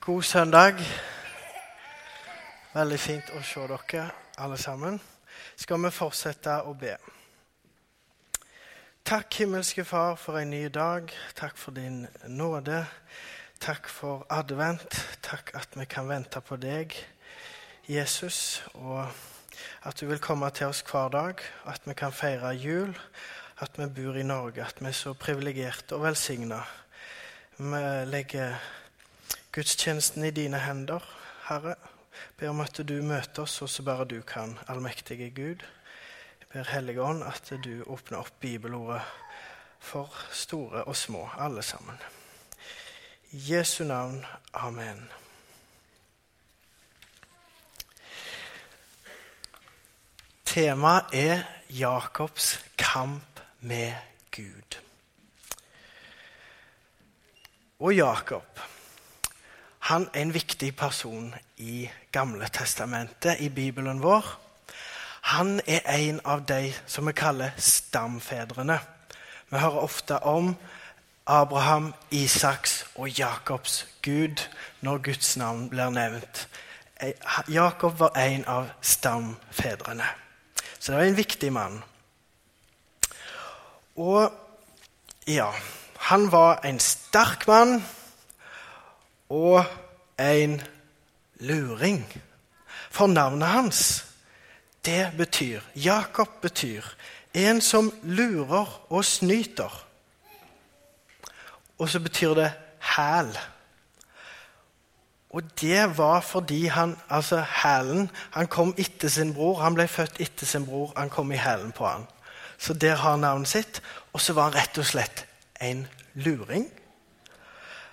God søndag. Veldig fint å se dere alle sammen. Skal vi fortsette å be. Takk, himmelske Far, for en ny dag. Takk for din nåde. Takk for advent. Takk at vi kan vente på deg, Jesus, og at du vil komme til oss hver dag. At vi kan feire jul. At vi bor i Norge. At vi er så privilegerte og velsigna. Vi legger gudstjenesten i dine hender, Herre. Ber om at du møter oss, så bare du kan, allmektige Gud. Jeg ber Hellige Ånd at du åpner opp bibelordet for store og små, alle sammen. I Jesu navn. Amen. Temaet er Jakobs kamp med Gud. Og Jakob han er en viktig person i Gamle testamentet, i Bibelen vår. Han er en av de som vi kaller stamfedrene. Vi hører ofte om Abraham, Isaks og Jakobs Gud når Guds navn blir nevnt. Jakob var en av stamfedrene. Så det var en viktig mann. Og ja Han var en sterk mann og en luring. For navnet hans, det betyr Jakob betyr en som lurer og snyter. Og så betyr det hæl. Og det var fordi han, altså hælen Han kom etter sin bror. Han ble født etter sin bror. Han kom i hælen på han. Så der har han navnet sitt. Og så var han rett og slett en luring.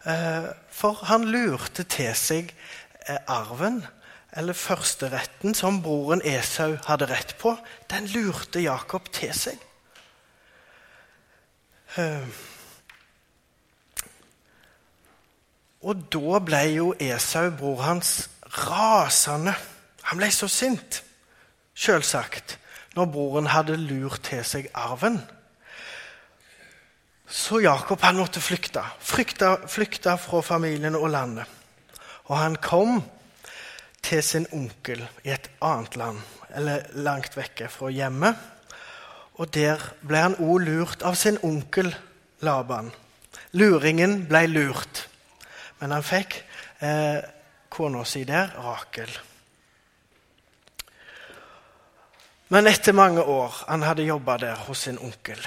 For han lurte til seg arven, eller førsteretten, som broren Esau hadde rett på. Den lurte Jakob til seg. Og da ble jo Esau, bror hans, rasende. Han ble så sint, selvsagt, når broren hadde lurt til seg arven. Så Jakob han måtte flykte. Flykte, flykte fra familien og landet. Og han kom til sin onkel i et annet land, eller langt vekke fra hjemmet. Og der ble han òg lurt av sin onkel Laban. Luringen ble lurt, men han fikk eh, kona si der, Rakel. Men etter mange år han hadde jobba der hos sin onkel,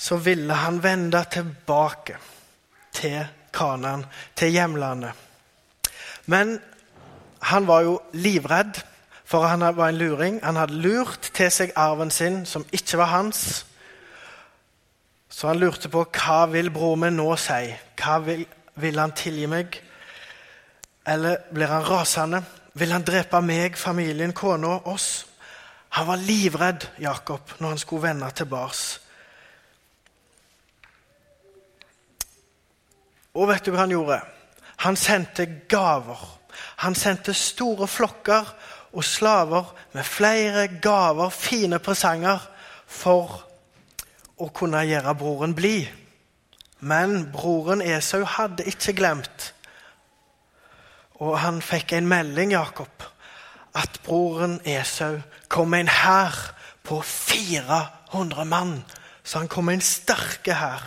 så ville han vende tilbake til Kanan, til hjemlandet. Men han var jo livredd, for han var en luring. Han hadde lurt til seg arven sin, som ikke var hans. Så han lurte på hva vil bror min nå si? Hva vil, vil han tilgi meg? Eller blir han rasende? Vil han drepe meg, familien, kona, oss? Han var livredd, Jakob, når han skulle vende tilbake. Og vet du hva han gjorde? Han sendte gaver. Han sendte store flokker og slaver med flere gaver, fine presanger, for å kunne gjøre broren blid. Men broren Esau hadde ikke glemt. Og han fikk en melding, Jakob, at broren Esau kom med en hær på 400 mann. Så han kom med en sterke hær.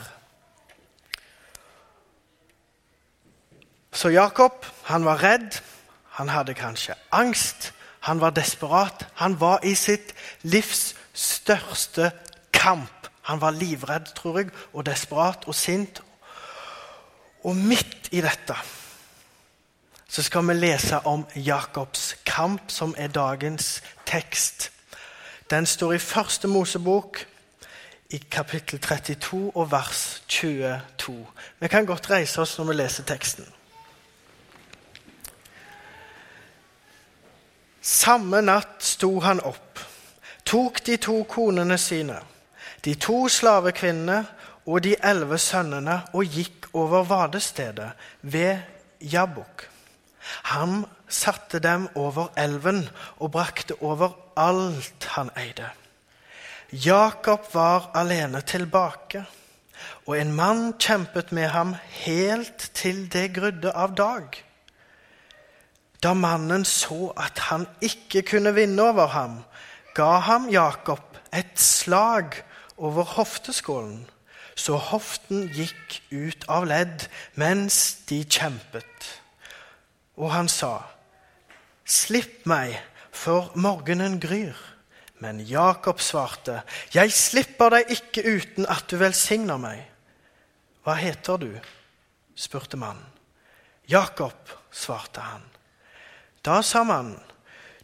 Så Jakob han var redd, han hadde kanskje angst, han var desperat. Han var i sitt livs største kamp. Han var livredd, tror jeg, og desperat og sint. Og midt i dette så skal vi lese om Jakobs kamp, som er dagens tekst. Den står i første Mosebok, i kapittel 32 og vers 22. Vi kan godt reise oss når vi leser teksten. Samme natt sto han opp, tok de to konene sine, de to slavekvinnene og de elleve sønnene og gikk over vadestedet ved Jabbok. Han satte dem over elven og brakte over alt han eide. Jakob var alene tilbake, og en mann kjempet med ham helt til det grudde av dag. Da mannen så at han ikke kunne vinne over ham, ga ham Jakob et slag over hofteskålen, så hoften gikk ut av ledd mens de kjempet. Og han sa, Slipp meg, for morgenen gryr. Men Jakob svarte, Jeg slipper deg ikke uten at du velsigner meg. Hva heter du? spurte mannen. Jakob, svarte han. Da sa mannen,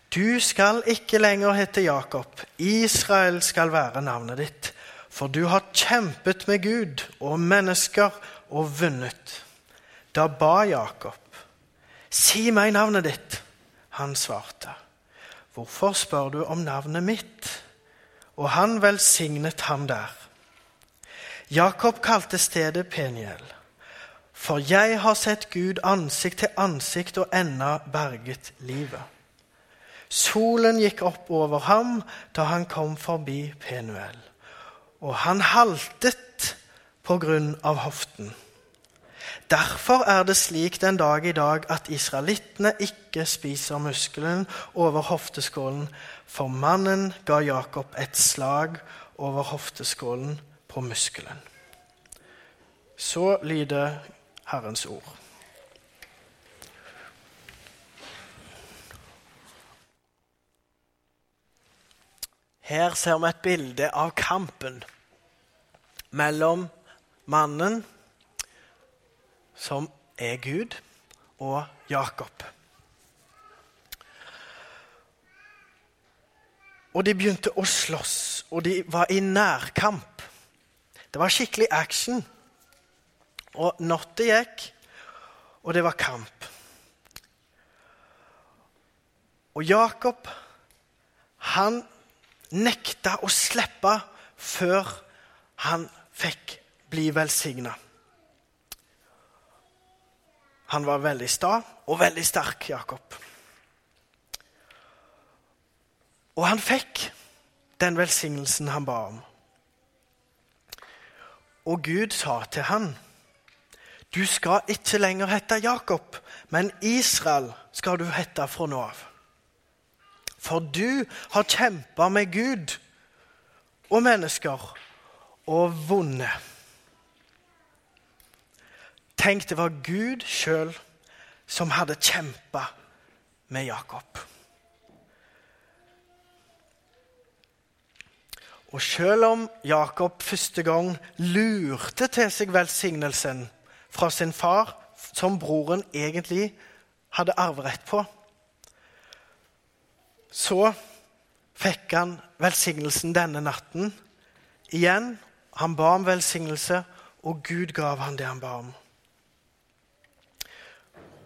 Du skal ikke lenger hete Jakob, Israel skal være navnet ditt. For du har kjempet med Gud og mennesker og vunnet. Da ba Jakob, Si meg navnet ditt. Han svarte, Hvorfor spør du om navnet mitt? Og han velsignet ham der. Jakob kalte stedet Peniel. For jeg har sett Gud ansikt til ansikt og ennå berget livet. Solen gikk opp over ham da han kom forbi Penuel, og han haltet på grunn av hoften. Derfor er det slik den dag i dag at israelittene ikke spiser muskelen over hofteskålen, for mannen ga Jakob et slag over hofteskålen på muskelen. Så lyder Herrens ord. Her ser vi et bilde av kampen mellom mannen som er Gud, og Jakob. Og de begynte å slåss, og de var i nærkamp. Det var skikkelig action. Og natta gikk, og det var kamp. Og Jakob, han nekta å slippe før han fikk bli velsigna. Han var veldig sta og veldig sterk, Jakob. Og han fikk den velsignelsen han ba om. Og Gud sa til han, du skal ikke lenger hete Jakob, men Israel skal du hete fra nå av. For du har kjempa med Gud og mennesker og vunnet. Tenk, det var Gud sjøl som hadde kjempa med Jakob. Og selv om Jakob første gang lurte til seg velsignelsen fra sin far, som broren egentlig hadde arverett på, så fikk han velsignelsen denne natten. Igjen, han ba om velsignelse, og Gud gav han det han ba om.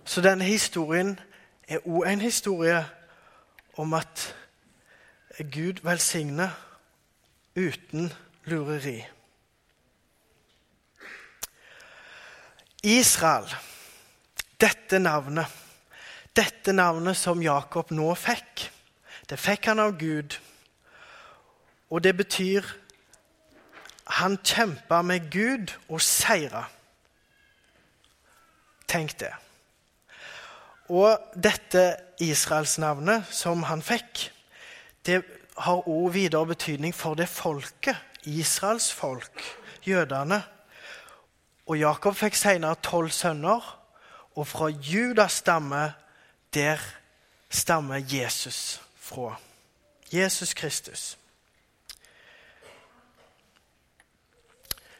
Så denne historien er òg en historie om at Gud velsigner uten lureri. Israel, dette navnet, dette navnet som Jakob nå fikk, det fikk han av Gud. Og det betyr han kjempa med Gud og seira. Tenk det. Og dette Israelsnavnet som han fikk, det har òg videre betydning for det folket, Israels folk, jødene. Og Jakob fikk senere tolv sønner, og fra Judas stamme, der stammer Jesus fra. Jesus Kristus.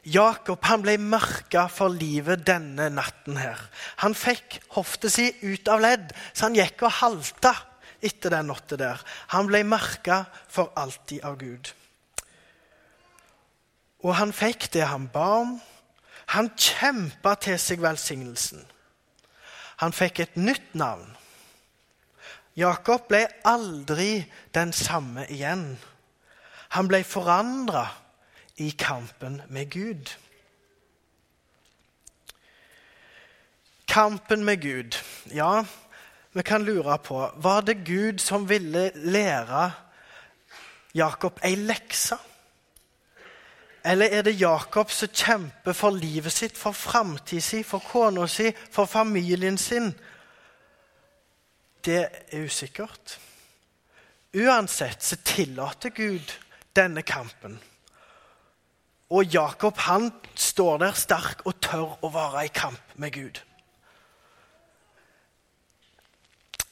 Jakob han ble merka for livet denne natten. her. Han fikk hofta si ut av ledd, så han gikk og halta etter den natta der. Han ble merka for alltid av Gud. Og han fikk det han ba om. Han kjempa til seg velsignelsen. Han fikk et nytt navn. Jakob ble aldri den samme igjen. Han ble forandra i kampen med Gud. Kampen med Gud. Ja, vi kan lure på Var det Gud som ville lære Jakob ei lekse? Eller er det Jakob som kjemper for livet sitt, for framtida si, for kona si, for familien sin? det er usikkert. Uansett så tillater Gud denne kampen. Og Jakob han står der sterk og tør å være i kamp med Gud.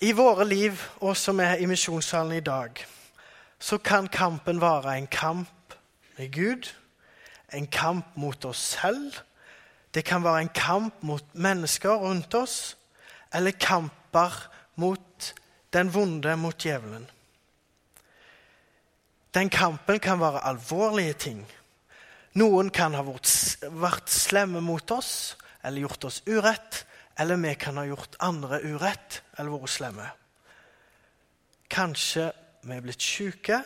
I våre liv, og som er i misjonssalen i dag, så kan kampen være en kamp med Gud, en kamp mot oss selv. Det kan være en kamp mot mennesker rundt oss, eller kamper mot den vonde, mot djevelen. Den kampen kan være alvorlige ting. Noen kan ha vært slemme mot oss eller gjort oss urett, eller vi kan ha gjort andre urett eller vært slemme. Kanskje vi er blitt syke,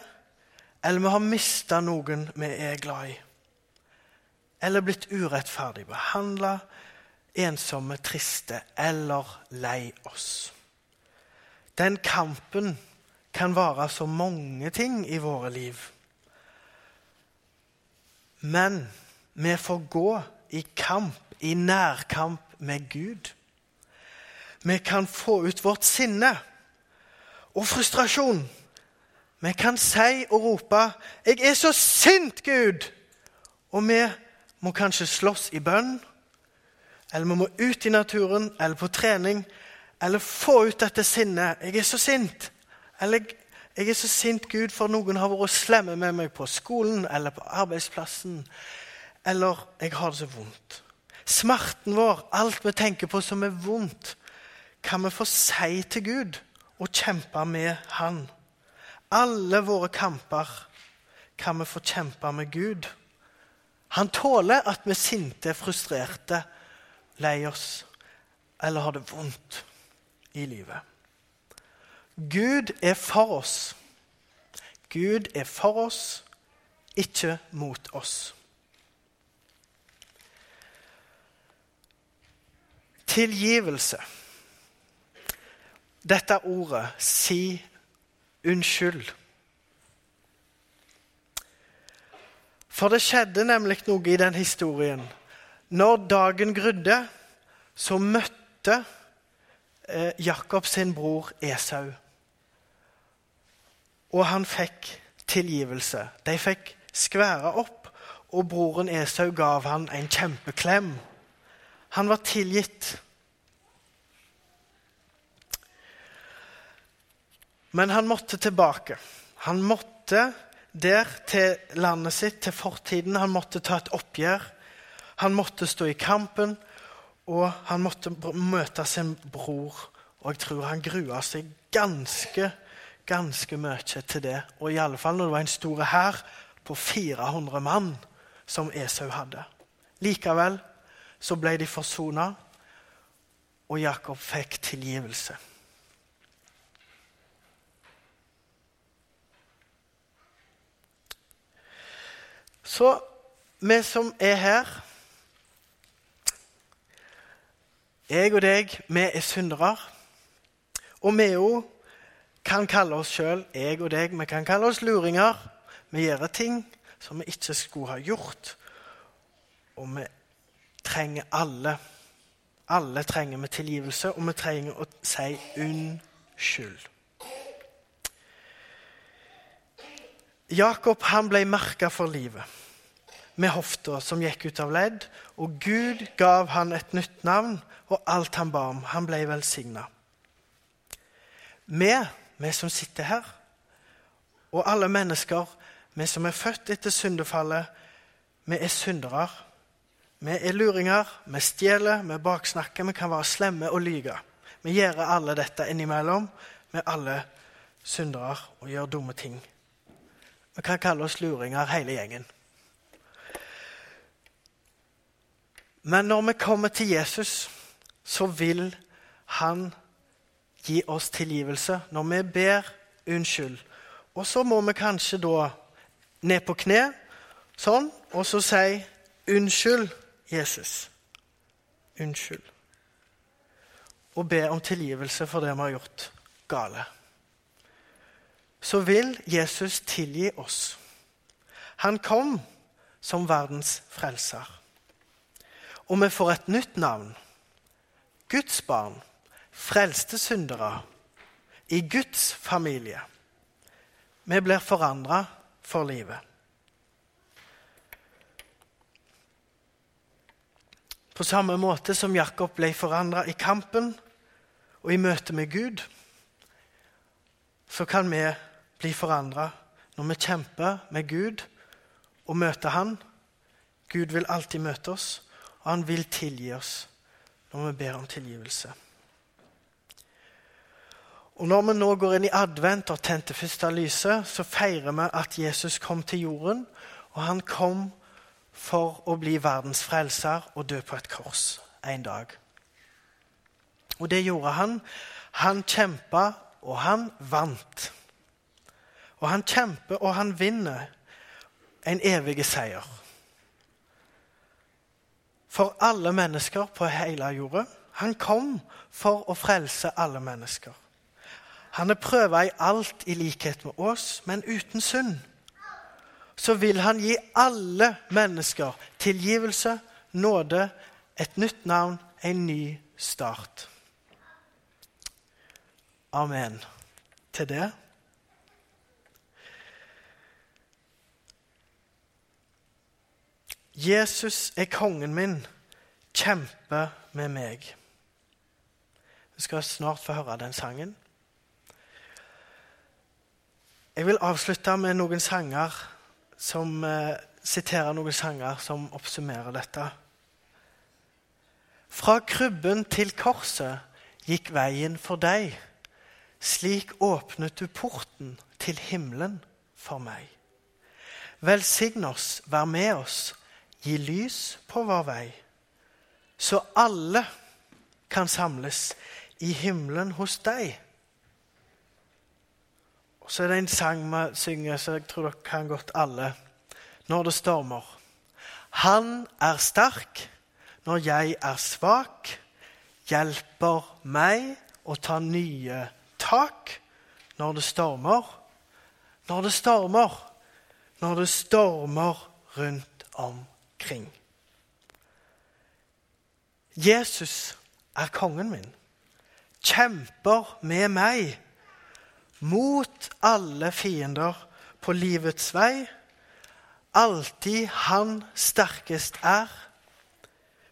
eller vi har mista noen vi er glad i. Eller blitt urettferdig behandla, ensomme, triste eller lei oss. Den kampen kan være så mange ting i våre liv. Men vi får gå i kamp, i nærkamp med Gud. Vi kan få ut vårt sinne og frustrasjon. Vi kan si og rope 'Jeg er så sint, Gud!' Og vi må kanskje slåss i bønn, eller vi må ut i naturen eller på trening, eller få ut dette sinnet. 'Jeg er så sint.' Eller 'Jeg er så sint, Gud, for noen har vært slemme med meg på skolen eller på arbeidsplassen.' Eller 'Jeg har det så vondt'. Smerten vår, alt vi tenker på som er vondt, kan vi få si til Gud og kjempe med Han. Alle våre kamper kan vi få kjempe med Gud. Han tåler at vi er sinte, frustrerte, lei oss eller har det vondt i livet. Gud er for oss. Gud er for oss, ikke mot oss. Tilgivelse. Dette ordet, si unnskyld. For det skjedde nemlig noe i den historien. Når dagen grudde, så møtte eh, Jakob sin bror Esau. Og han fikk tilgivelse. De fikk skværa opp, og broren Esau gav han en kjempeklem. Han var tilgitt. Men han måtte tilbake. Han måtte der til landet sitt, til fortiden. Han måtte ta et oppgjør. Han måtte stå i kampen, og han måtte møte sin bror. Og jeg tror han grua seg ganske, ganske mye til det. Og i alle fall når det var en stor hær på 400 mann som Esau hadde. Likevel så ble de forsona, og Jakob fikk tilgivelse. Så vi som er her Jeg og deg, vi er syndere. Og vi òg kan kalle oss sjøl, jeg og deg, vi kan kalle oss luringer. Vi gjør ting som vi ikke skulle ha gjort. Og vi trenger alle. Alle trenger vi tilgivelse, og vi trenger å si unnskyld. Jakob han ble merka for livet med hofta som gikk ut av ledd, og Gud gav han et nytt navn, og alt han ba om. Han ble velsigna. Vi, vi som sitter her, og alle mennesker, vi som er født etter syndefallet, vi er syndere. Vi er luringer, vi stjeler, vi baksnakker, vi kan være slemme og lyge. Vi gjør alle dette innimellom. Vi er alle syndere og gjør dumme ting. Vi kan kalle oss luringer, hele gjengen. Men når vi kommer til Jesus, så vil han gi oss tilgivelse når vi ber unnskyld. Og så må vi kanskje da ned på kne sånn, og så si 'Unnskyld, Jesus'. Unnskyld. Og be om tilgivelse for det vi har gjort gale. Så vil Jesus tilgi oss. Han kom som verdens frelser. Og vi får et nytt navn. Guds barn, frelste syndere, i Guds familie. Vi blir forandra for livet. På samme måte som Jakob ble forandra i kampen og i møte med Gud, så kan vi bli forandra når vi kjemper med Gud og møter Han. Gud vil alltid møte oss, og han vil tilgi oss når vi ber om tilgivelse. Og Når vi nå går inn i advent og tente første lyset, så feirer vi at Jesus kom til jorden, og han kom for å bli verdens frelser og dø på et kors en dag. Og det gjorde han. Han kjempa, og han vant. Og han kjemper, og han vinner en evig seier. For alle mennesker på hele jorda. Han kom for å frelse alle mennesker. Han er prøva i alt i likhet med oss, men uten synd. Så vil han gi alle mennesker tilgivelse, nåde, et nytt navn, en ny start. Amen. Til det. Jesus er kongen min, kjempe med meg. Vi skal snart få høre den sangen. Jeg vil avslutte med noen sanger som eh, siterer noen sanger som oppsummerer dette. Fra krybben til korset gikk veien for deg. Slik åpnet du porten til himmelen for meg. Velsign oss, vær med oss Gi lys på vår vei, så alle kan samles i himmelen hos deg. Og Så er det en sang vi synger, så jeg tror dere kan godt alle. Når det stormer. Han er sterk når jeg er svak, hjelper meg å ta nye tak når det stormer. Når det stormer, når det stormer rundt om omkring. Jesus er kongen min. Kjemper med meg mot alle fiender på livets vei. Alltid han sterkest er,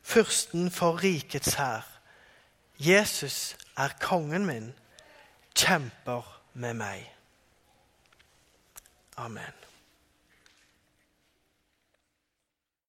fyrsten for rikets hær. Jesus er kongen min, kjemper med meg. Amen.